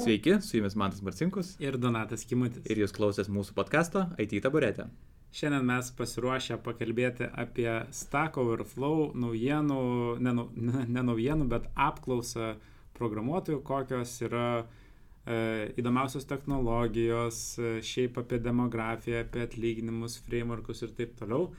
Sveiki, su jumis Mantas Marcinkus ir Donatas Kimutis. ir jūs klausės mūsų podkasto IT taburetė. Šiandien mes pasiruošę pakalbėti apie Stack Overflow naujienų, ne, ne, naujienų, bet apklausą programuotojų, kokios yra e, įdomiausios technologijos, e, šiaip apie demografiją, apie atlyginimus, frameworkus ir taip toliau.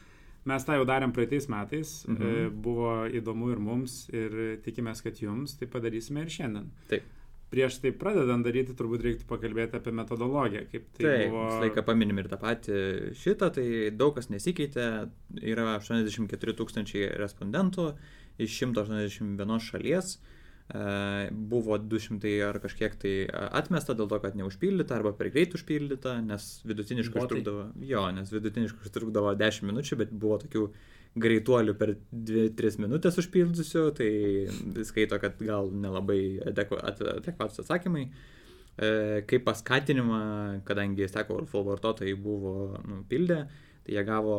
Mes tą jau darėm praeitais metais, mhm. Mhm. e, buvo įdomu ir mums ir tikimės, kad jums tai padarysime ir šiandien. Taip. Prieš tai pradedant daryti, turbūt reiktų pakalbėti apie metodologiją, kaip tai Taip, buvo. visą laiką paminim ir tą patį šitą, tai daug kas nesikeitė, yra 84 tūkstančiai respondentų iš 181 šalies, buvo 200 ar kažkiek tai atmesta dėl to, kad neužpildyta arba per greit užpildyta, nes vidutiniškai užtrukdavo, jo, nes vidutiniškai užtrukdavo 10 minučių, bet buvo tokių greituolių per 2-3 minutės užpildysiu, tai skaito, kad gal nelabai adekva- at- adekvatus atsakymai. E, Kaip paskatinimą, kadangi Stack Overflow vartotojai buvo nu, pildę, tai jie gavo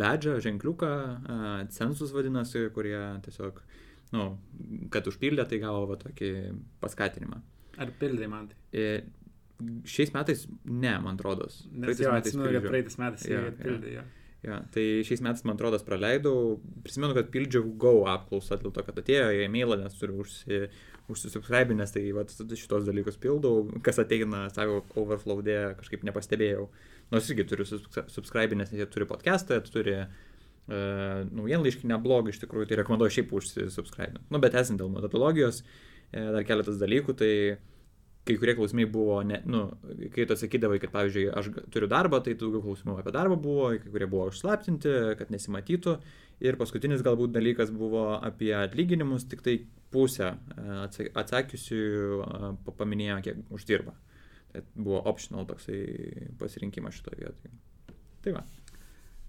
badžą, ženkliuką, e, census vadinasi, kurie tiesiog, nu, kad užpildė, tai gavo va, tokį paskatinimą. Ar pildai man tai? E, Šiais metais ne, man atrodo. Nes jau atsimenu, kad praeitais metais jau jo. pildai. Jo. Ja, tai šiais metais, man atrodo, praleidau. Prisimenu, kad pildžiau Go apklausą dėl to, kad atėjo į e-mailą, nes turiu užsi, užsisubscribinęs, tai vat, šitos dalykus pildau. Kas ateina, sako, Overflow dėja, kažkaip nepastebėjau. Nors irgi turiu subs- subscribinęs, nes jie turi podcastą, turi uh, naujienlaiškinę blogą, iš tikrųjų, tai rekomenduoju šiaip užsisubscribinti. Nu, bet esant dėl metodologijos, e, dar keletas dalykų, tai kai kurie klausimai buvo, ne, nu, kai tu atsakydavai, kad, pavyzdžiui, aš turiu darbą, tai daugiau klausimų apie darbą buvo, kai kurie buvo užslaptinti, kad nesimatytų. Ir paskutinis galbūt dalykas buvo apie atlyginimus, tik tai pusę e, atsa- atsakiusių e, pa- paminėjo, kiek uždirba. Tai buvo optional toksai pasirinkimas šitoje vietoje. Tai va.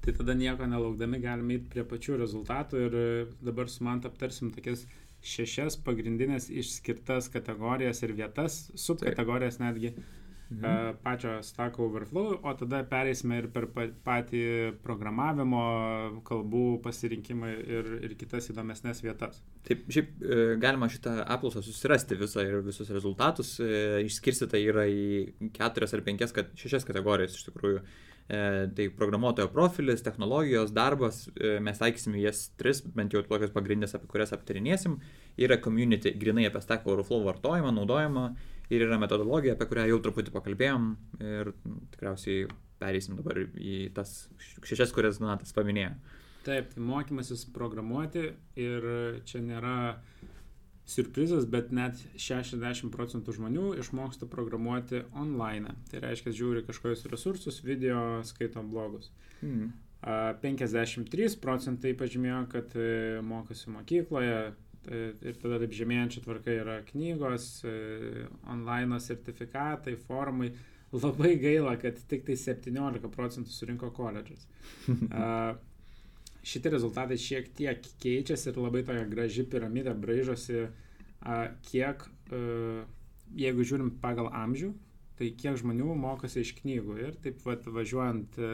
Tai tada nieko nelaukdami galime eiti prie pačių rezultatų ir e, dabar su man aptarsim tokias šešias pagrindinės išskirtas kategorijas ir vietas, subkategorijas netgi Mhm. e, pačio Stack Overflow, o tada pereisime ir per pa- patį programavimo kalbų pasirinkimą ir, ir kitas įdomesnės vietas. Taip, šiaip e, galima šitą apklausą susirasti visą ir visus rezultatus. Išskirstyta yra į keturias ar penkias, kad, šešias kategorijas iš tikrųjų. E, Tai programuotojo profilis, technologijos, darbas, e, mes taikysime jas tris, bent jau tokias pagrindinės, apie kurias aptarinėsim. Yra community, grinai apie Stack Overflow vartojimą, naudojimą ir yra metodologija, apie kurią jau truputį pakalbėjom ir tikriausiai pereisim dabar į tas šešias, kurias Donatas paminėjo. Taip, tai mokymasis programuoti ir čia nėra surprizas, bet net 60 procentų žmonių išmoksta programuoti online. Tai reiškia, žiūri kažkokius resursus, video, skaito blogus. Hmm. A, 53 procentai pažymėjo, kad e, mokosi mokykloje ir tada taip žemėjančia tvarka yra knygos, e, online sertifikatai, formai. Labai gaila, kad tik tai 17 procentų surinko koledžas. Šitie rezultatai šiek tiek keičiasi ir labai tokia graži piramidė braižosi, kiek, e, jeigu žiūrim pagal amžių, tai kiek žmonių mokosi iš knygų. Ir taip vat, važiuojant e,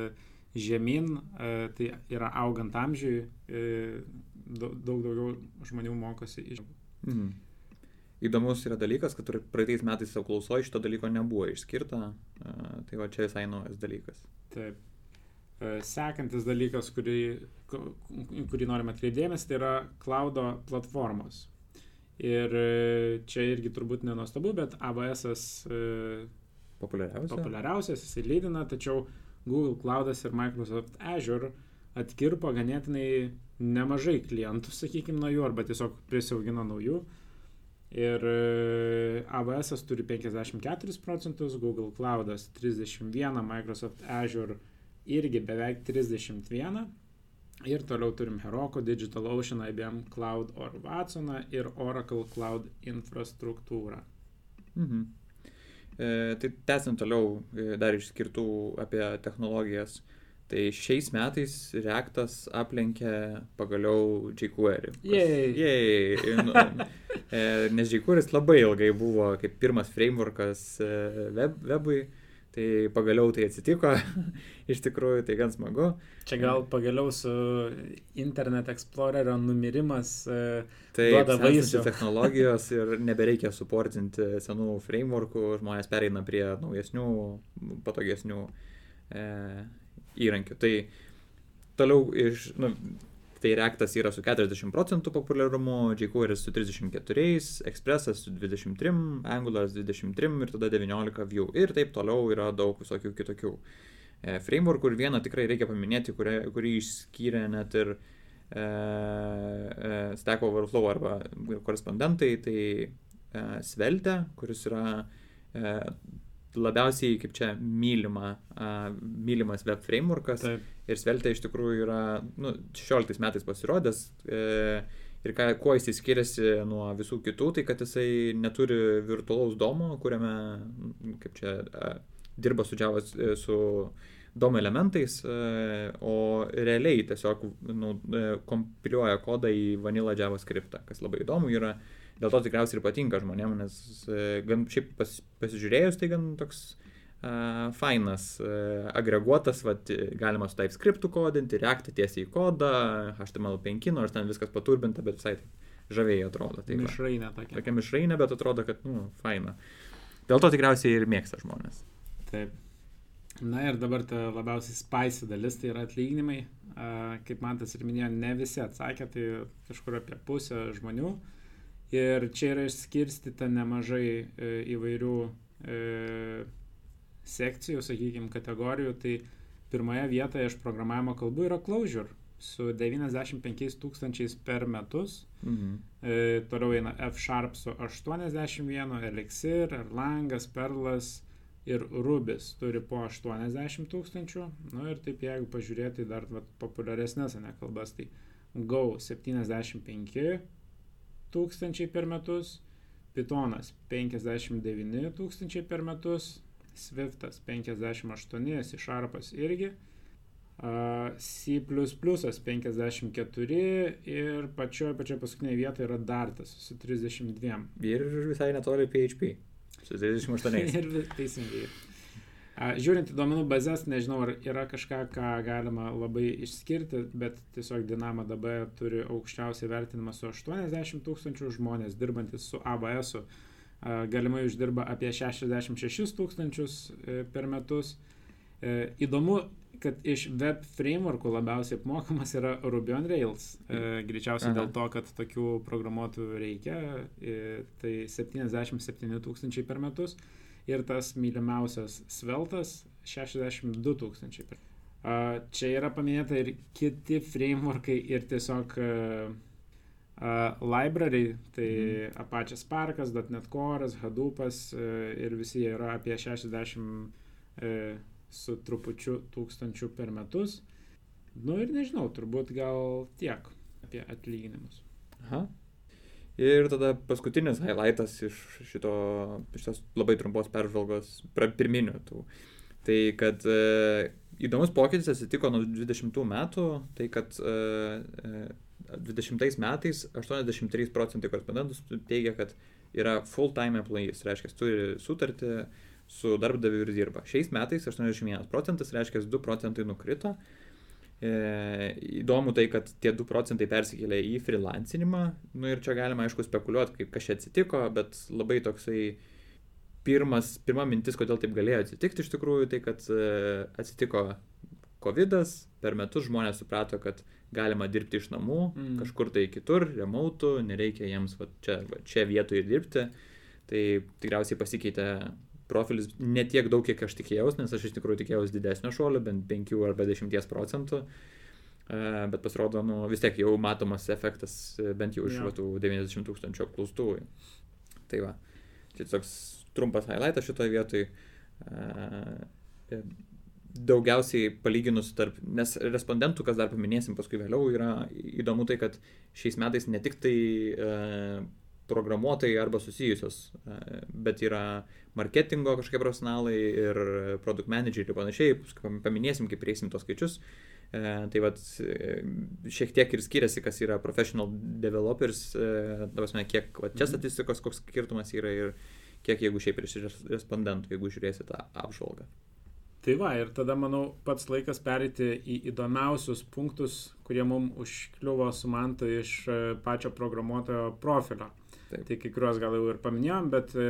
žemyn, e, tai yra augant amžiui, daug daug daugiau žmonių mokosi iš. Mhm. Įdomus yra dalykas, kad praeitais metais apklausoje šito dalyko nebuvo išskirta, tai va čia visai naujas dalykas. Taip. E, Sekantis dalykas, kurį, kurį norime atkreipdėmės, tai yra cloudo platformos. Ir e, čia irgi turbūt nenuostabu, bet AWS e, Populiariausia. populiariausias, jisai lydina, tačiau Google Cloudas ir Microsoft Azure atkirpo ganėtinai nemažai klientų, sakykime, nuo jų, arba tiesiog prisiaugino naujų. Ir AWS turi 54 procentus, Google Cloudas 31, Microsoft Azure irgi beveik 31. Ir toliau turim Heroku, DigitalOcean, IBM Cloud or Watsoną ir Oracle Cloud infrastruktūrą. Mhm. E, tai tęsiant toliau e, dar išskirtų apie technologijas. Tai šiais metais Reaktas aplenkė pagaliau jQuery. Jej. Nu, e, nes jQuery labai ilgai buvo kaip pirmas frameworkas e, web, webui. Tai pagaliau tai atsitiko, iš tikrųjų tai gan smagu. Čia gal pagaliau su Internet Explorerio numirimas tai duoda vaisių. technologijos ir nebereikia suportinti senų frameworkų, žmonės pereina prie naujesnių, patogesnių e, įrankių. Tai toliau iš, nu, Tai Reactas yra su 40 procentų populiarumu, jQuery su 34, Expressas su 23, Angularas 23 ir tada 19 Vue. Ir taip toliau yra daug visokių kitokių e, frameworkų. Ir vieną tikrai reikia paminėti, kurį, kurį išskyrė net ir e, e, Stack Overflow arba korespondentai, tai e, Svelte, kuris yra e, labiausiai, kaip čia, mylima, uh, mylimas web frameworkas. Taip. Ir Svelte iš tikrųjų yra, nu, 16 metais pasirodęs. E, ir ką, kuo jisai skiriasi nuo visų kitų, tai kad jisai neturi virtualaus domo, kuriame, kaip čia, uh, dirba su Java, e, su DOM elementais, uh, o realiai tiesiog nu, kompiliuoja kodą į vanilą JavaScript, kas labai įdomu yra. Dėl to tikriausiai ir patinka žmonėm, nes e, gan šiaip pas, pasižiūrėjus tai gan toks fainas, agreguotas, vat, galima su TypeScript kodinti, reaktą tiesiai į kodą, HTML5, nors ten viskas paturbinta, bet visai žaviai atrodo. Tai mišrainė tokia. Tokia mišrainė, bet atrodo, kad, nu, faina. Dėl to tikriausiai ir mėgsta žmonės. Taip. Na ir dabar ta labiausiai spicy dalis, tai yra atlyginimai. Kaip man tas ir minėjo, ne visi atsakė, tai kažkur apie pusę žmonių. Ir čia yra išskirstyta nemažai e, įvairių e, sekcijų, sakykime, kategorijų. Tai pirmoje vietoje iš programavimo kalbų yra Clojure su 95 tūkstančiais per metus. Mhm. E, toliau eina F Sharp su 81, Elixir, Erlangas, Perlas ir Rubis turi po 80 tūkstančių. Na nu, ir taip jeigu pažiūrėti dar vat, populiaresnės ne kalbas, tai Go 75 tūkstančiai per metus, Pythonas 59 tūkstančiai per metus, Swiftas 58, C Sharpas irgi, C++ 54 ir pačioje pačioje paskutinėje vietoje yra Dartas su 32. Ir visai netoli PHP su 38. ir teisingai. Žiūrint į duomenų bazės, nežinau, ar yra kažką, ką galima labai išskirti, bet tiesiog DynamoDB turi aukščiausiai vertinimą su 80 tūkstančių žmonės dirbantis su ABS. -u. Galimai uždirba apie 66 tūkstančius e, per metus. E, įdomu, kad iš web frameworkų labiausiai apmokamas yra Ruby on Rails. E, greičiausiai Aha. dėl to, kad tokių programuotojų reikia. Tai 77 tūkstančiai per metus ir tas mylimiausias sveltas 62 tūkstančiai. Uh, čia yra paminėta ir kiti frameworkai ir tiesiog library, tai mm. Apache Sparkas, .NET Core, Hadoopas uh, ir visi jie yra apie 60 uh, su trupučiu tūkstančių per metus. Nu ir nežinau, turbūt gal tiek apie atlyginimus. Aha. Ir tada paskutinis highlightas iš šito, šitos labai trumpos peržvalgos, pirminių tų. Tai kad e, įdomus pokytis atsitiko nuo 20 metų, tai kad e, 20 e, metais 83 procentai korespondentų teigia, kad yra full-time employees, reiškia, turi sutartį su darbdaviu ir dirba. Šiais metais 81 procentas, reiškia, 2 procentai nukrito. E, įdomu tai, kad tie 2 procentai persikėlė į freelancinimą. Nu ir čia galima, aišku, spekuliuoti, kaip kas čia atsitiko, bet labai toksai pirmas, pirma mintis, kodėl taip galėjo atsitikti iš tikrųjų, tai kad e, atsitiko COVID, per metus žmonės suprato, kad galima dirbti iš namų, mm. kažkur tai kitur, remautų, nereikia jiems va, čia, va, čia vietoje dirbti. Tai tikriausiai pasikeitė profilis ne tiek daug, kiek aš tikėjausi, nes aš iš tikrųjų tikėjausi didesnio šuolio, bent 5 arba 10 procentų. Bet pasirodo, nu, vis tiek jau matomas efektas, e, bent jau iš ja. tų 90 tūkstančių apklaustų. Tai va, čia toks trumpas highlightas šitoje vietoje. Daugiausiai palyginus tarp, nes respondentų, kas dar paminėsim paskui vėliau, yra įdomu tai, kad šiais metais ne tik tai uh, programuotojai arba susijusios, uh, bet yra marketingo kažkokie profesionalai ir produkt manageriai ir panašiai, paminėsim, kaip prieisim tos skaičius. E, tai vad e, šiek tiek ir skiriasi, kas yra professional developers, e, prasme, kiek va, čia mhm. statistikos, koks skirtumas yra ir kiek jeigu šiaip iš respondentų, jeigu žiūrėsi tą apžvalgą. Tai va, ir tada, manau, pats laikas perėti į įdomiausius punktus, kurie mums užkliuvo su mantu iš e, pačio programuotojo profilio. Taip. Tai kai kuriuos gal jau ir paminėjom, bet e,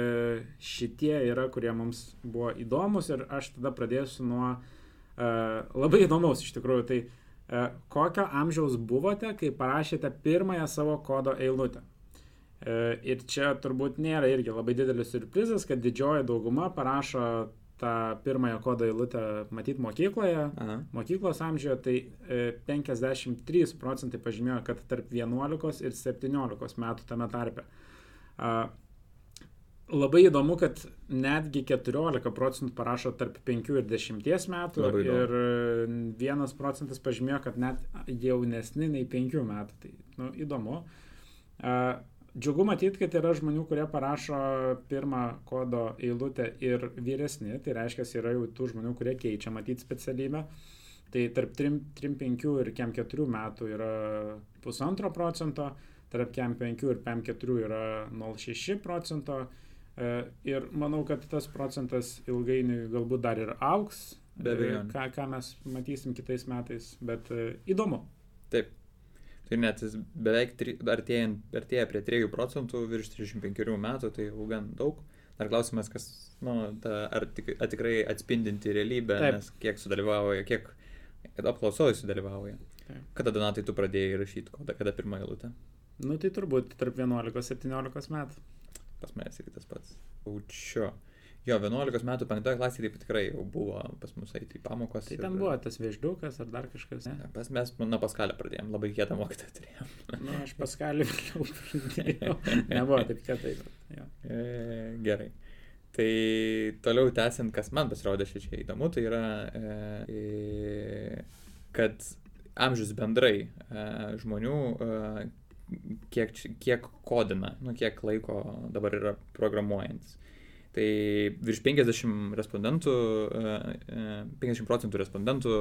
šitie yra, kurie mums buvo įdomus ir aš tada pradėsiu nuo uh, labai įdomaus iš tikrųjų. Tai uh, kokio amžiaus buvote, kai parašėte pirmąją savo kodo eilutę? Uh, ir čia turbūt nėra irgi labai didelis surprizas, kad didžioji dauguma parašo tą pirmąją kodo eilutę matyti mokykloje, Aha. mokyklos amžiuje, tai 53 e, procentai pažymėjo, kad tarp 11 ir 17 metų tame tarpe. Labai įdomu, kad netgi 14 procentų parašo tarp 5 ir 10 metų ir 1 procentas pažymėjo, kad net jaunesni nei 5 metų. Tai nu, įdomu. Džiugu matyti, kad yra žmonių, kurie parašo pirmą kodo eilutę ir vyresni, tai reiškia, yra jau tų žmonių, kurie keičia matyti specialybę. Tai tarp 3-5 ir 4 metų yra pusantro procento, tarp 5 ir 4 yra 0,6 procento. E, ir manau, kad tas procentas ilgainiui galbūt dar ir auks, abejo. Ką, ką mes matysim kitais metais, bet e, įdomu. Taip, Tai net jis beveik artėjant, artėja prie 3 procentų virš 35 metų, tai jau gan daug. Dar klausimas, kas, nu, ta, ar, tik, ar tikrai atspindinti realybę, Taip. nes kiek sudalyvauja, kiek apklausoje sudalyvauja. Taip. Kada Donatai tu pradėjai rašyti, kada, kada pirmą eilutę? Nu tai turbūt tarp 11-17 metų. Pas manęs irgi tas pats. Aučio. Jo, 11 metų 5 klasė tai tikrai jau buvo pas mus eiti į pamokos. Tai ten ir... buvo tas vieždukas ar dar kažkas, ne? pas, mes nuo paskalę pradėjom, labai kietą mokytą turėjom. Na, aš paskalį vėliau pradėjau. Nebuvo taip kietai. E, gerai. Tai toliau tęsiant, kas man pasirodė šičia įdomu, tai yra, e, kad amžius bendrai e, žmonių, e, kiek, kiek kodina, nu, kiek laiko dabar yra programuojantis. Tai virš 50 respondentų, 50 e, e, procentų respondentų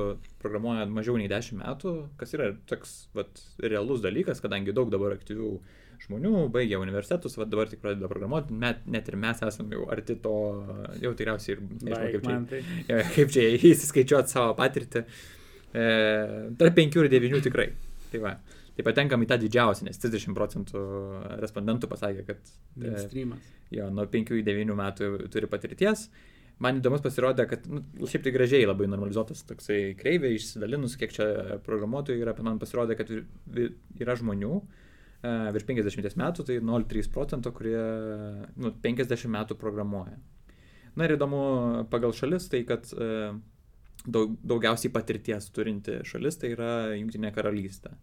programuoja mažiau nei 10 metų, kas yra toks vat, realus dalykas, kadangi daug dabar aktyvių žmonių baigia universitetus, vat, dabar tik pradeda programuoti, net, net ir mes esame jau arti to, jau tikriausiai ir nežinau, kaip čia, tai. kaip čia įsiskaičiuoti savo patirtį. E, tarp 5 ir 9 tikrai. Tai va. Tai patenkam į tą didžiausią, nes 30 procentų respondentų pasakė, kad... E, Mainstreamas. Jo, nuo 5 iki 9 metų turi patirties. Man įdomus pasirodė, kad nu, šiaip tai gražiai labai normalizuotas toksai kreivė, išsidalinus, kiek čia programuotojų yra, man pasirodė, kad yra žmonių, e, virš 50 metų, tai 0,3 procento, kurie nu, 50 metų programuoja. Na ir įdomu pagal šalis, tai kad e, daug, daugiausiai patirties turinti šalis tai yra Junktinė karalystė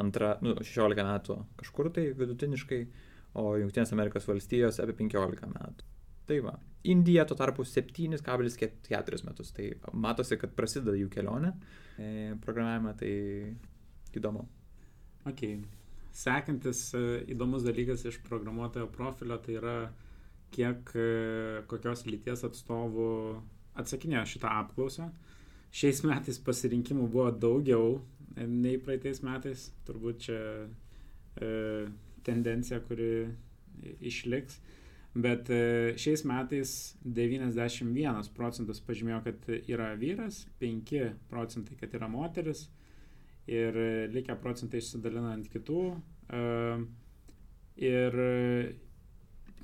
antra, nu, 16 metų kažkur tai vidutiniškai, o Junktinės Amerikos valstijos apie 15 metų. Tai va. Indija tuo tarpu 7,4 metus. Tai matosi, kad prasideda jų kelionė e, programavime, tai įdomu. Ok. Sekantis e, įdomus dalykas iš programuotojo profilio tai yra, kiek e, kokios lyties atstovų atsakinėjo šitą apklausą. Šiais metais pasirinkimų buvo daugiau nei praeitais metais. Turbūt čia e, tendencija, kuri išliks. Bet e, šiais metais 91 procentas pažymėjo, kad yra vyras, 5 procentai, kad yra moteris ir likę procentai išsidalina ant kitų. E, ir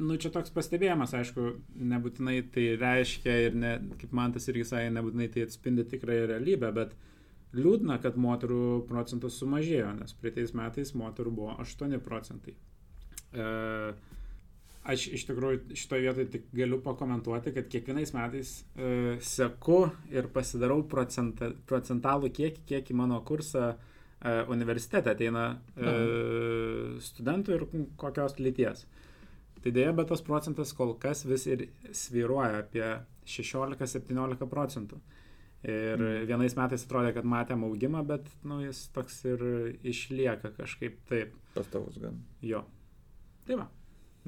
nu, čia toks pastebėjimas, aišku, nebūtinai tai reiškia ir, ne, kaip man tas irgi sakė, nebūtinai tai atspindi tikrąją realybę, bet uh, Liūdna, kad moterų procentas sumažėjo, nes praeitais metais moterų buvo 8 procentai. E, aš iš tikrųjų šitoje vietoje tik galiu pakomentuoti, kad kiekvienais metais e, seku ir pasidarau procenta, procentalų kiekį, kiek į mano kursą e, universitete ateina e, studentų ir kokios lyties. Tai dėja, bet tas procentas kol kas vis ir sviruoja apie 16-17 procentų. Ir mm. vienais metais atrodė, kad matėm augimą, bet nu, jis toks ir išlieka kažkaip taip. Pastovus gan. Jo. Tai va.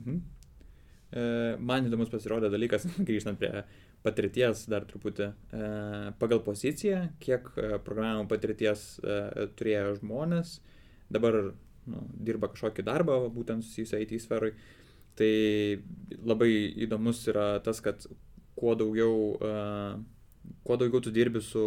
Mhm. E, man įdomus pasirodė dalykas, grįžtant prie patirties dar truputį. E, pagal poziciją, kiek e, programavimo patirties e, turėjo žmonės, dabar nu, dirba kažkokį darbą, būtent susijusią IT sferai. Tai labai įdomus yra tas, kad kuo daugiau uh, kuo daugiau tu dirbi su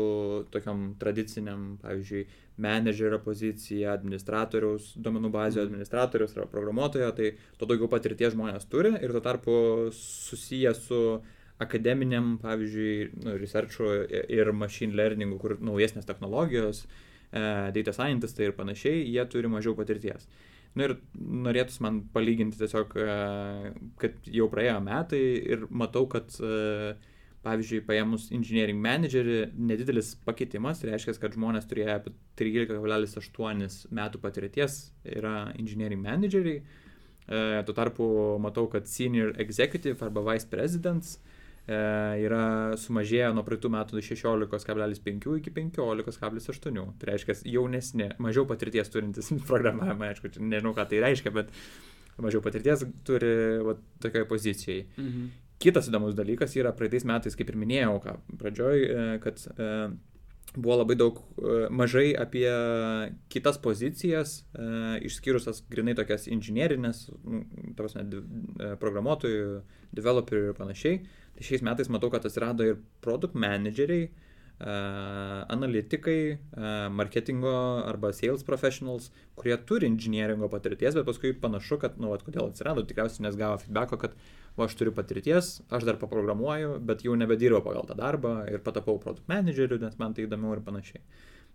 tokiam tradiciniam, pavyzdžiui, menedžerio pozicija, administratoriaus, duomenų bazio mhm. administratoriaus ar programuotojo, tai tuo daugiau patirties žmonės turi ir tuo tarpu susiję su akademiniam, pavyzdžiui, nu, researchu ir machine learningu, kur naujesnės technologijos, e, data scientistai ir panašiai, jie turi mažiau patirties. Na nu, ir norėtųsi man palyginti tiesiog, e, kad jau praėjo metai ir matau, kad e, pavyzdžiui, paėmus engineering managerį, nedidelis pakeitimas, tai reiškia, kad žmonės turėjo apie 13,8 metų patirties, yra engineering manageriai. E, tuo tarpu matau, kad senior executive arba vice presidents e, yra sumažėję nuo praeitų metų 16,5 iki 15,8. Tai reiškia, jaunesnė, mažiau patirties turintis programavimą, aišku, nežinau, ką tai reiškia, bet mažiau patirties turi va, tokioje pozicijoje. Mhm. Kitas įdomus dalykas yra praeitais metais, kaip ir minėjau, ką pradžioj, e, kad e, buvo labai daug, e, mažai apie kitas pozicijas, išskyrus tas grinai tokias inžinierinės, nu, prasme, programuotojų, developerių ir panašiai. Tai šiais metais matau, kad atsirado ir produkt manageriai, analitikai, marketingo arba sales professionals, kurie turi inžinieringo patirties, bet paskui panašu, kad, nu, vat, kodėl atsirado, tikriausiai nes gavo feedbacko, kad va, aš turiu patirties, aš dar paprogramuoju, bet jau nebedirbu pagal tą darbą ir patapau produkt manageriu, nes man tai įdomiau ir panašiai.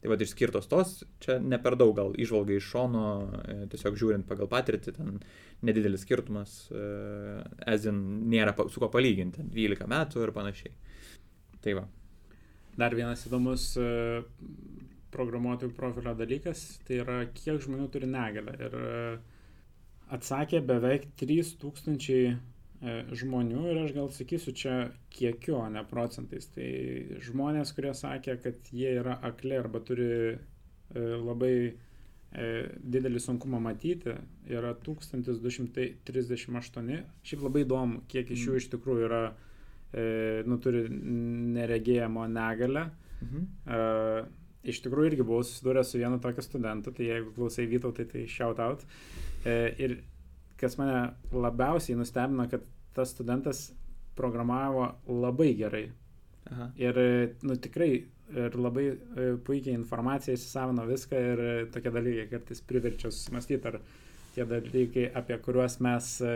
Tai vad išskirtos tos, čia ne per daug gal išvalgai iš šono, e, tiesiog žiūrint pagal patirtį, ten nedidelis skirtumas, ezin nėra su ko palyginti, 12 metų ir panašiai. Tai va. Dar vienas įdomus e, programuotojų profilio dalykas, tai yra kiek žmonių turi negalę. Ir e, atsakė beveik 3000 E, žmonių ir aš gal sakysiu čia kiekiu, o ne procentais. Tai žmonės, kurie sakė, kad jie yra akli arba turi e, labai e, didelį sunkumą matyti, yra 1238. Šiaip labai įdomu, kiek iš jų mm. iš tikrųjų yra, nu, turi neregėjimo negalę. Mhm. Iš tikrųjų irgi buvau susidūręs su vienu tokiu studentu, tai jeigu klausai Vytautai, tai shout out. Ir kas mane labiausiai nustebino, kad tas studentas programavo labai gerai. Aha. Ir, nu, tikrai, ir labai e, puikiai informaciją įsisavino viską ir tokie dalykai kartais priverčia susimastyti, ar tie dalykai, apie kuriuos mes e,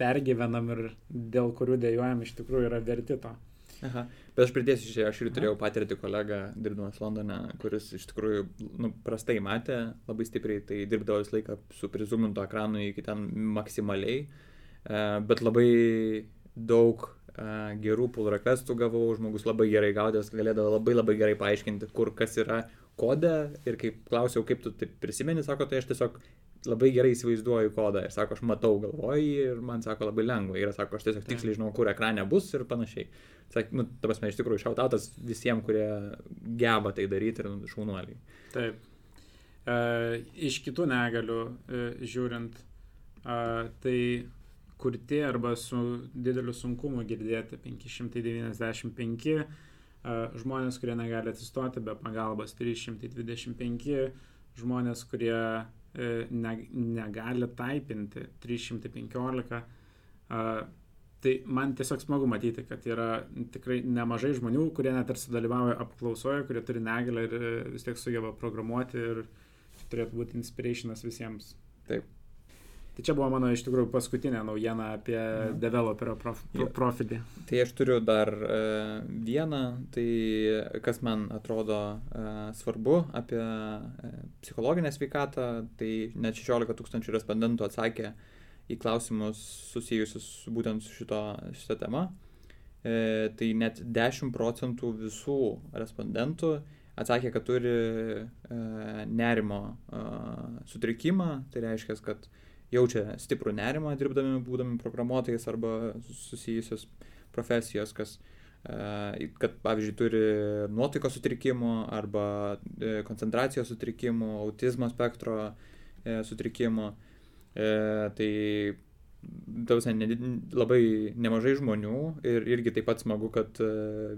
pergyvenam ir dėl kurių dėjojam, iš tikrųjų yra verti to. Aha. Bet aš pridėsiu čia, aš ir turėjau patirti kolegą, dirbdamas Londone, kuris iš tikrųjų nu, prastai matė, labai stipriai, tai dirbdavo visą laiką su prizumintu ekranu iki ten maksimaliai, e, bet labai daug e, gerų pull requestų gavau, žmogus labai gerai gaudęs, galėdavo labai labai gerai paaiškinti, kur kas yra kode ir kaip klausiau, kaip tu tai prisimeni, sako, tai aš tiesiog labai gerai įsivaizduoju kodą ir sako, aš matau galvoj ir man sako labai lengva ir sako, aš tiesiog tiksliai žinau, kur ekrane bus ir panašiai. Sak, nu, ta prasme, iš tikrųjų šautautas visiems, kurie geba tai daryti ir šaunuoliai. Taip. E, iš kitų negalių e, žiūrint, e, tai kurti arba su dideliu sunkumu girdėti 595, e, žmonės, kurie negali atsistoti be pagalbos 325, žmonės, kurie ne, negali taipinti 315. Tai man tiesiog smagu matyti, kad yra tikrai nemažai žmonių, kurie net ir sudalyvauja apklausoje, kurie turi negalę ir e, vis tiek sugeba programuoti ir turėtų būti inspirationas visiems. Taip. Tai čia buvo mano iš tikrųjų paskutinė naujiena apie mhm. developerio prof, pro, profilį. Tai aš turiu dar uh, vieną, tai kas man atrodo uh, svarbu apie uh, psichologinę sveikatą, tai net 16 tūkstančių respondentų atsakė, į klausimus susijusius būtent su šito, šitą temą. E, tai net 10 procentų visų respondentų atsakė, kad turi e, nerimo e, sutrikimą, tai reiškia, kad jaučia stiprų nerimą dirbdami, būdami programuotojais arba susijusios profesijos, kas, e, kad pavyzdžiui turi nuotaikos sutrikimų arba e, koncentracijos sutrikimų, autizmo spektro e, sutrikimų. Tai tausia, ne, labai nemažai žmonių ir irgi taip pat smagu, kad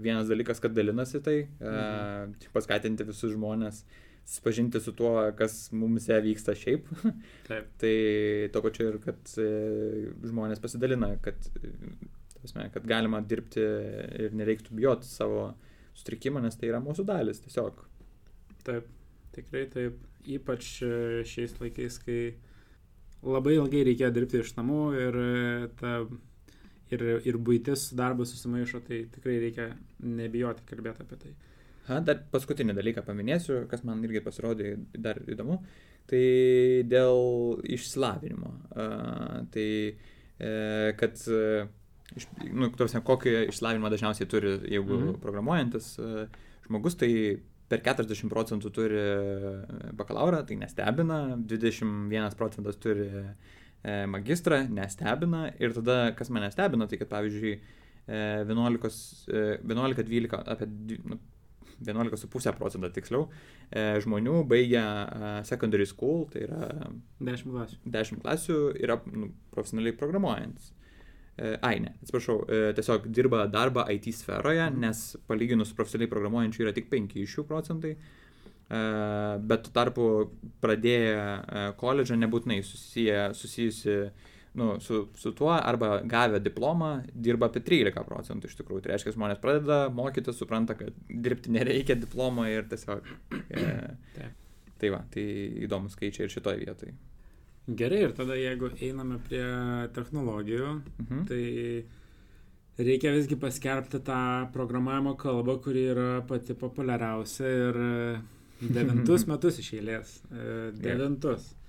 vienas dalykas, kad dalinasi tai, mhm. paskatinti visus žmonės susipažinti su tuo, kas mums vyksta šiaip. Taip. tai to pačiu ir, kad e, žmonės pasidalina, kad, tasme, kad galima dirbti ir nereiktų bijoti savo sutrikimą, nes tai yra mūsų dalis tiesiog. Taip, tikrai taip. Ypač e, šiais laikais, kai labai ilgai reikia dirbti iš namų ir, e, ta, ir, ir būtis darbu susimaišo, tai tikrai reikia nebijoti kalbėti apie tai. Ha, dar paskutinį dalyką paminėsiu, kas man irgi pasirodė dar įdomu. Tai dėl išsilavinimo. Uh, tai uh, kad uh, iš, nu, tarsi, kokį išsilavinimą dažniausiai turi, jeigu mm -hmm. programuojantis uh, žmogus, tai per 40 procentų turi bakalaurą, tai nestebina, 21 procentas turi uh, magistrą, nestebina ir tada, kas mane stebina, tai kad pavyzdžiui 11-12, apie nu, 11,5 procentą tiksliau, žmonių baigia secondary school, tai yra 10 klasių. 10 klasių yra nu, profesionaliai programuojantis. Ai, ne, atsiprašau, tiesiog dirba darbą IT sferoje, mm. nes palyginus profesionaliai programuojančių yra tik 5 iš jų procentai, bet tuo tarpu pradėję koledžą nebūtinai susiję, susijusi nu, su, su tuo arba gavę diplomą dirba apie 13 procentų iš tikrųjų. Tai reiškia, žmonės pradeda mokyti, supranta, kad dirbti nereikia diplomo ir tiesiog... E, tai va, tai įdomus skaičiai ir šitoje vietoje. Gerai, ir tada jeigu einame prie technologijų, mhm. tai reikia visgi paskelbti tą programavimo kalbą, kuri yra pati populiariausia ir devintus metus iš eilės. E, devintus. Yeah.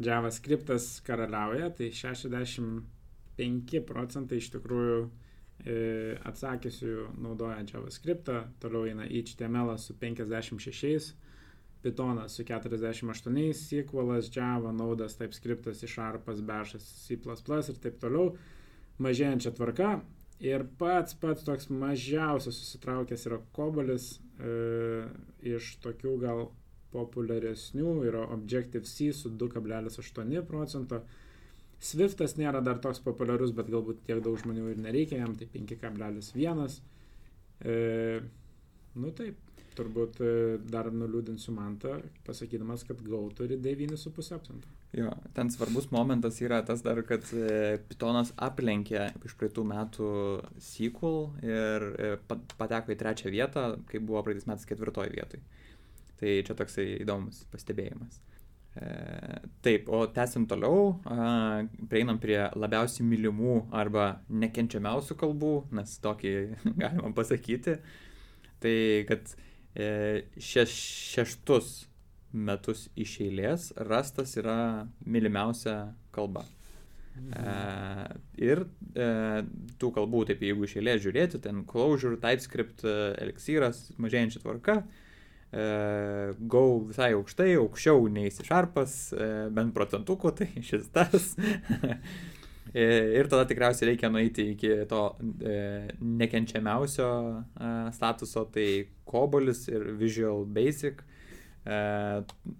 JavaScriptas karaliauja, tai 65 procentai iš tikrųjų e, atsakysiu naudoja JavaScriptą, toliau eina HTML su 56, Pythonas su 48, SQL'as, Java, Naudas, TypeScriptas, Sharpas, Bashas, C++ ir taip toliau. Mažėjančia tvarka. Ir pats pats toks mažiausias susitraukęs yra Kobolis e, iš tokių gal populiaresnių yra Objective-C su 2,8 procento. Swiftas nėra dar toks populiarus, bet galbūt tiek daug žmonių ir nereikia jam, tai 5,1. E, nu taip, turbūt e, dar nuliūdinsiu mantą, pasakydamas, kad Go turi 9,5 procento. Jo, ten svarbus momentas yra tas dar, kad e, Pythonas aplenkė iš praeitų metų SQL ir e, pateko į trečią vietą, kai buvo praeitais metais ketvirtoji vietoj. Tai čia toksai įdomus pastebėjimas. E, taip, o tęsim toliau, prieinam prie labiausiai mylimų arba nekenčiamiausių kalbų, nes tokį galima pasakyti. Tai kad e, šeš, šeštus metus iš eilės rastas yra mylimiausia kalba. E, ir tų kalbų, taip jeigu iš eilės žiūrėti, ten Clojure, TypeScript, Elixyras, mažėjančia tvarka, e, e, Go visai aukštai, aukščiau nei Sharpas, e, bent procentukų, tai šis tas. E, ir tada tikriausiai reikia nueiti iki to e, nekenčiamiausio e, statuso, tai Kobolis ir Visual Basic. E,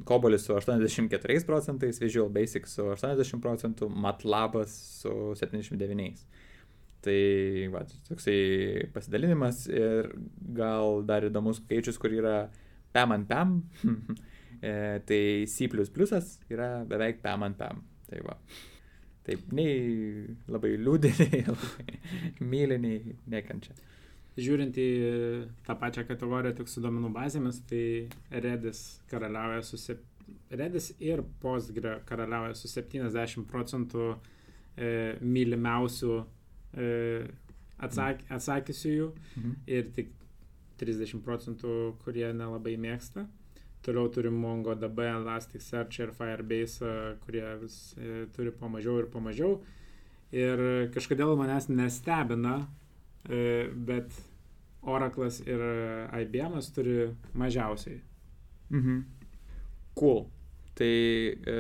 Kobolis su 84 procentais, Visual Basic su 80 procentų, MATLABas su 79. Tai va, toksai pasidalinimas ir gal dar įdomus skaičius, kur yra PAM ant PAM, e, tai C yra beveik PAM ant PAM. Tai va. Taip, nei labai liūdė, nei labai myli, nei nekančia. Žiūrint į tą pačią kategoriją tik su domenų bazėmis, tai Redis karaliauja su sep... Redis ir Postgre karaliauja su 70 procentų e, mylimiausių e, atsak, atsakysiųjų mhm. ir tik 30 procentų, kurie nelabai mėgsta. Toliau turim MongoDB, Elasticsearch ir Firebase, kurie vis e, turi po mažiau ir po mažiau. Ir kažkodėl manęs nestebina, e, bet Oracle'as ir IBM'as turi mažiausiai. Mhm. Cool. Tai e,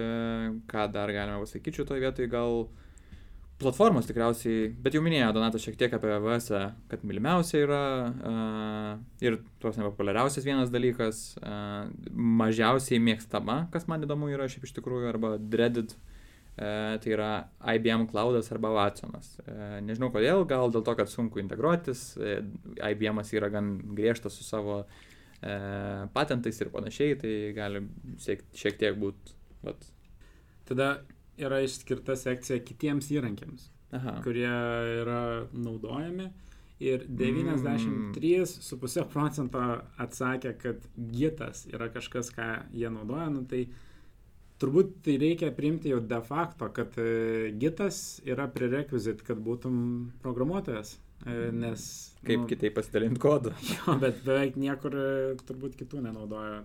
ką dar galime pasakyti šitoje vietoje, gal platformos tikriausiai, bet jau minėjo Donatas šiek tiek apie AWS, kad mylimiausia yra uh, ir tuos nepopuliariausias vienas dalykas, uh, mažiausiai mėgstama, kas man įdomu yra šiaip iš tikrųjų, arba dreaded, uh, tai yra IBM Cloudas arba Watsonas. Uh, nežinau kodėl, gal dėl to, kad sunku integruotis, uh, IBM yra gan griežtas su savo uh, patentais ir panašiai, tai gali siek, šiek tiek būti. Tada yra išskirta sekcija kitiems įrankiams, Aha. kurie yra naudojami ir 93,5 procento atsakė, kad gitas yra kažkas, ką jie naudoja, nu, tai turbūt tai reikia priimti jau de facto, kad e, gitas yra prerequisit, kad būtum programuotojas. E, nes, Kaip nu, kitaip pasidalinti kodą. Jo, bet beveik niekur e, turbūt kitų nenaudoja.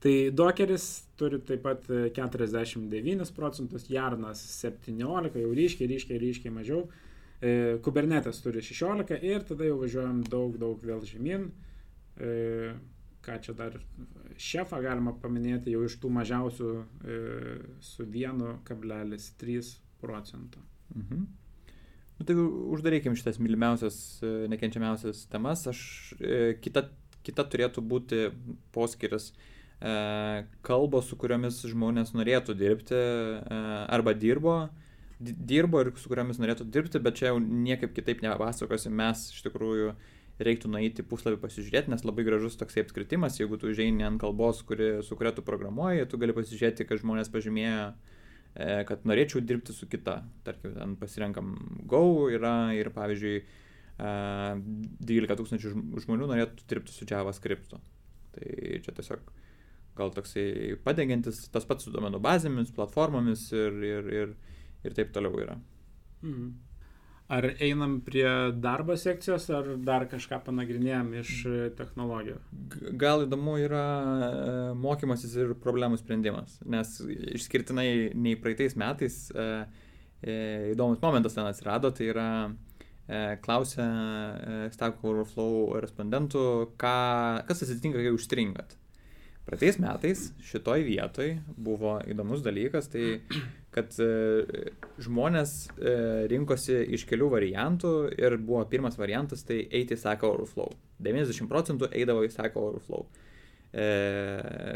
Tai Dockeris turi taip pat 49 procentus, Jarnas 17, jau ryškiai, ryškiai, ryškiai mažiau. E, Kubernetes turi 16 ir tada jau važiuojam daug, daug vėl žemyn. E, ką čia dar šefą galima paminėti jau iš tų mažiausių e, su 1,3 procento. Mhm. Nu, tai uždarykim šitas mylimiausias, e, nekenčiamiausias temas. Aš, e, kita, kita turėtų būti poskiris e, kalbos, su kuriomis žmonės norėtų dirbti e, arba dirbo. E, dirbo ir su kuriomis norėtų dirbti, bet čia jau niekaip kitaip nepasakosi, mes iš tikrųjų reiktų nueiti puslapį pasižiūrėti, nes labai gražus toksai apskritimas, jeigu tu žaini ant kalbos, kuri, su kuria tu programuoji, tu gali pasižiūrėti, kad žmonės pažymėjo, e, kad norėčiau dirbti su kita. Tarkim, ten pasirenkam Go yra ir pavyzdžiui, e, 12 tūkstančių žmonių norėtų dirbti su JavaScript. Tai čia tiesiog gal toksai padengiantis tas pats su duomenų bazėmis, platformomis ir, ir, ir ir taip toliau yra. Mhm. Ar einam prie darbo sekcijos, ar dar kažką panagrinėjom iš technologijų? Gal įdomu yra e, mokymasis ir problemų sprendimas, nes išskirtinai nei praeitais metais e, e, įdomus momentas ten atsirado, tai yra klausia Stack Overflow respondentų, ką, kas atsitinka, kai užstringat. Praeitais metais šitoj vietoj buvo įdomus dalykas, tai kad e, žmonės e, rinkosi iš kelių variantų ir buvo pirmas variantas tai eiti į Stack Overflow. 90 procentų eidavo į Stack Overflow. E,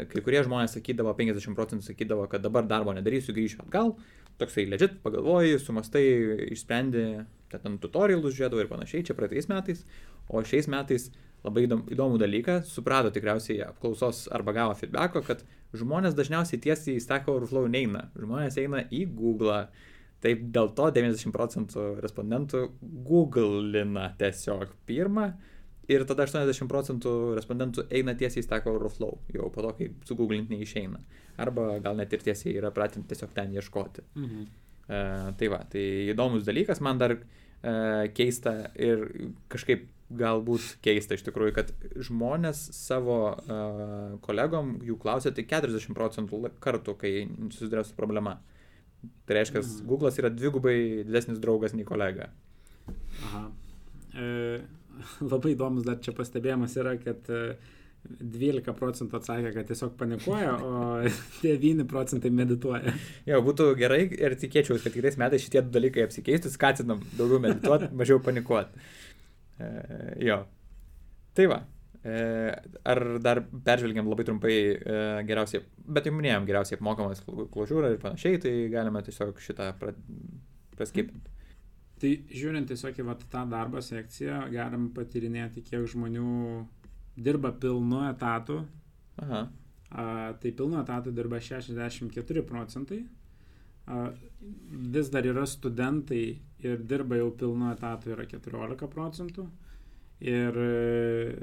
kai kurie žmonės sakydavo, 50 procentų sakydavo, kad dabar darbo nedarysiu, grįšiu atgal. Toksai legit, pagalvoji, sumastai, išsprendi, ten tutorialus žiūrėdavo ir panašiai, čia praeitais metais. O šiais metais labai įdomų dalyką, suprato tikriausiai apklausos arba gavo feedbacko, kad žmonės dažniausiai tiesiai į Stack Overflow neina, žmonės eina į Google. Taip dėl to 90 procentų respondentų googlina tiesiog pirmą ir tada 80 procentų respondentų eina tiesiai į Stack Overflow, jau po to, kai su googlinti neišeina. Arba gal net ir tiesiai yra pratinti tiesiog ten ieškoti. Mhm. Uh, tai va, tai įdomus dalykas, man dar uh, keista ir kažkaip galbūt keista iš tikrųjų, kad žmonės savo uh, kolegom jų klausia tik 40 procentų kartų, kai susiduria su problema. Tai reiškia, mm. Google'as yra dvigubai didesnis draugas nei kolega. Aha. E, labai įdomus dar čia pastebėjimas yra, kad e, 12 procentų atsakė, kad tiesiog panikuoja, o 9 procentai medituoja. Jo, būtų gerai ir tikėčiau, kad kitais metais šitie dalykai apsikeistų, skatinam daugiau medituoti, mažiau panikuoti. E, jo. Tai va. E, ar dar peržvelgiam labai trumpai e, geriausiai, bet jau minėjom geriausiai apmokamas kložūrą ir panašiai, tai galime tiesiog šitą pra, praskipinti. Tai žiūrint tiesiog į vat, tą darbo sekciją, galim patirinėti, kiek žmonių dirba pilnu etatu. Aha. A, tai pilnu etatu dirba 64 procentai. Vis dar yra studentai ir dirba jau pilnu etatu yra 14 procentų. Ir e,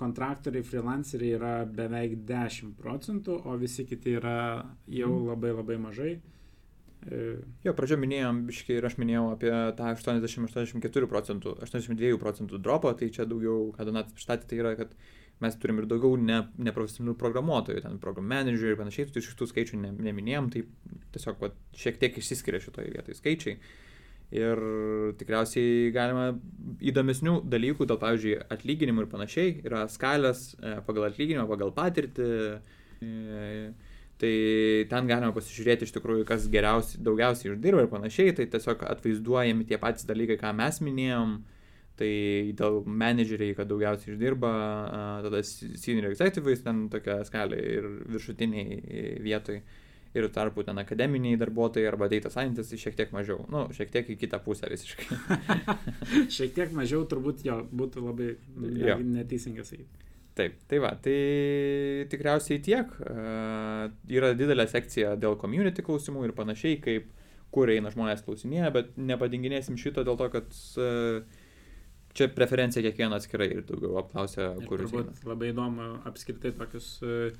kontraktoriai, freelanceriai yra beveik 10 procentų, o visi kiti yra jau mhm. labai labai mažai. E, jo, pradžio minėjom, biškai ir aš minėjau apie tą 80-84 procentų, 82 procentų dropą, tai čia daugiau, ką Donatas pristatė, tai yra, kad mes turim ir daugiau ne, neprofesionalių programuotojų, ten program managerių ir panašiai, tai šitų skaičių ne, neminėjom, tai tiesiog va, šiek tiek išsiskiria šitoje vietoje skaičiai. Ir tikriausiai galima įdomesnių dalykų, dėl, pavyzdžiui, atlyginimų ir panašiai, yra skalės e, pagal atlyginimą, pagal patirtį. E, tai ten galima pasižiūrėti iš tikrųjų, kas geriausiai, daugiausiai uždirba ir panašiai. Tai tiesiog atvaizduojami tie patys dalykai, ką mes minėjom. Tai dėl manageriai, kad daugiausiai uždirba, tada senior executives ten tokia skalė ir viršutiniai vietoj ir tarpu ten akademiniai darbuotojai arba data scientistai šiek tiek mažiau. Nu, šiek tiek į kitą pusę visiškai. šiek tiek mažiau turbūt jo būtų labai ne, neteisingas sakyti. Taip, tai va, tai tikriausiai tiek. Uh, yra didelė sekcija dėl community klausimų ir panašiai, kaip kur eina žmonės klausinėje, bet nepadinginėsim šito dėl to, kad uh, čia preferencija kiekvieno atskirai ir daugiau apklausia, Ir kur jūs turbūt labai įdomu apskritai tokius e,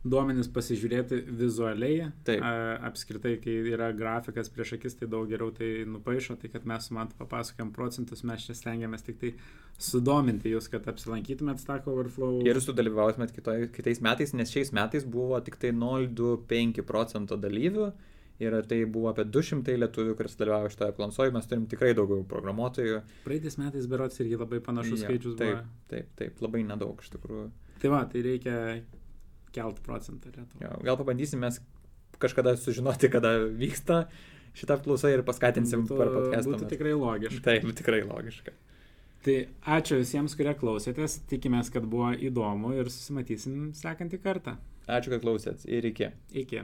duomenis pasižiūrėti vizualiai. Taip. Apskritai, kai yra grafikas prieš akis, tai daug geriau tai nupaišo, tai kad mes su man papasakėm procentus, mes čia stengiamės tik tai sudominti jūs, kad apsilankytumėt Stack Overflow. Ir sudalyvautumėt kitoj- kitais metais, nes šiais metais buvo tik tai 0,25 procento dalyvių ir tai buvo apie 200 lietuvių, kuris dalyvavo šitoje apklausoje, mes turim tikrai daugiau programuotojų. Praeitais metais berots irgi labai panašus Jo, skaičius taip, buvo. taip, taip, labai nedaug iš tikrųjų. Tai va, tai reikia kelt procentą Lietuvą. Jo, gal pabandysim mes kažkada sužinoti, kada vyksta šitą apklausą ir paskatinsim Būtų- per podcastą. Būtų tikrai logiška. Taip, tikrai logiška. Tai ačiū visiems, kurie klausėtės. Tikimės, kad buvo įdomu ir susimatysim sekantį kartą. Ačiū, kad klausėt ir iki. Iki.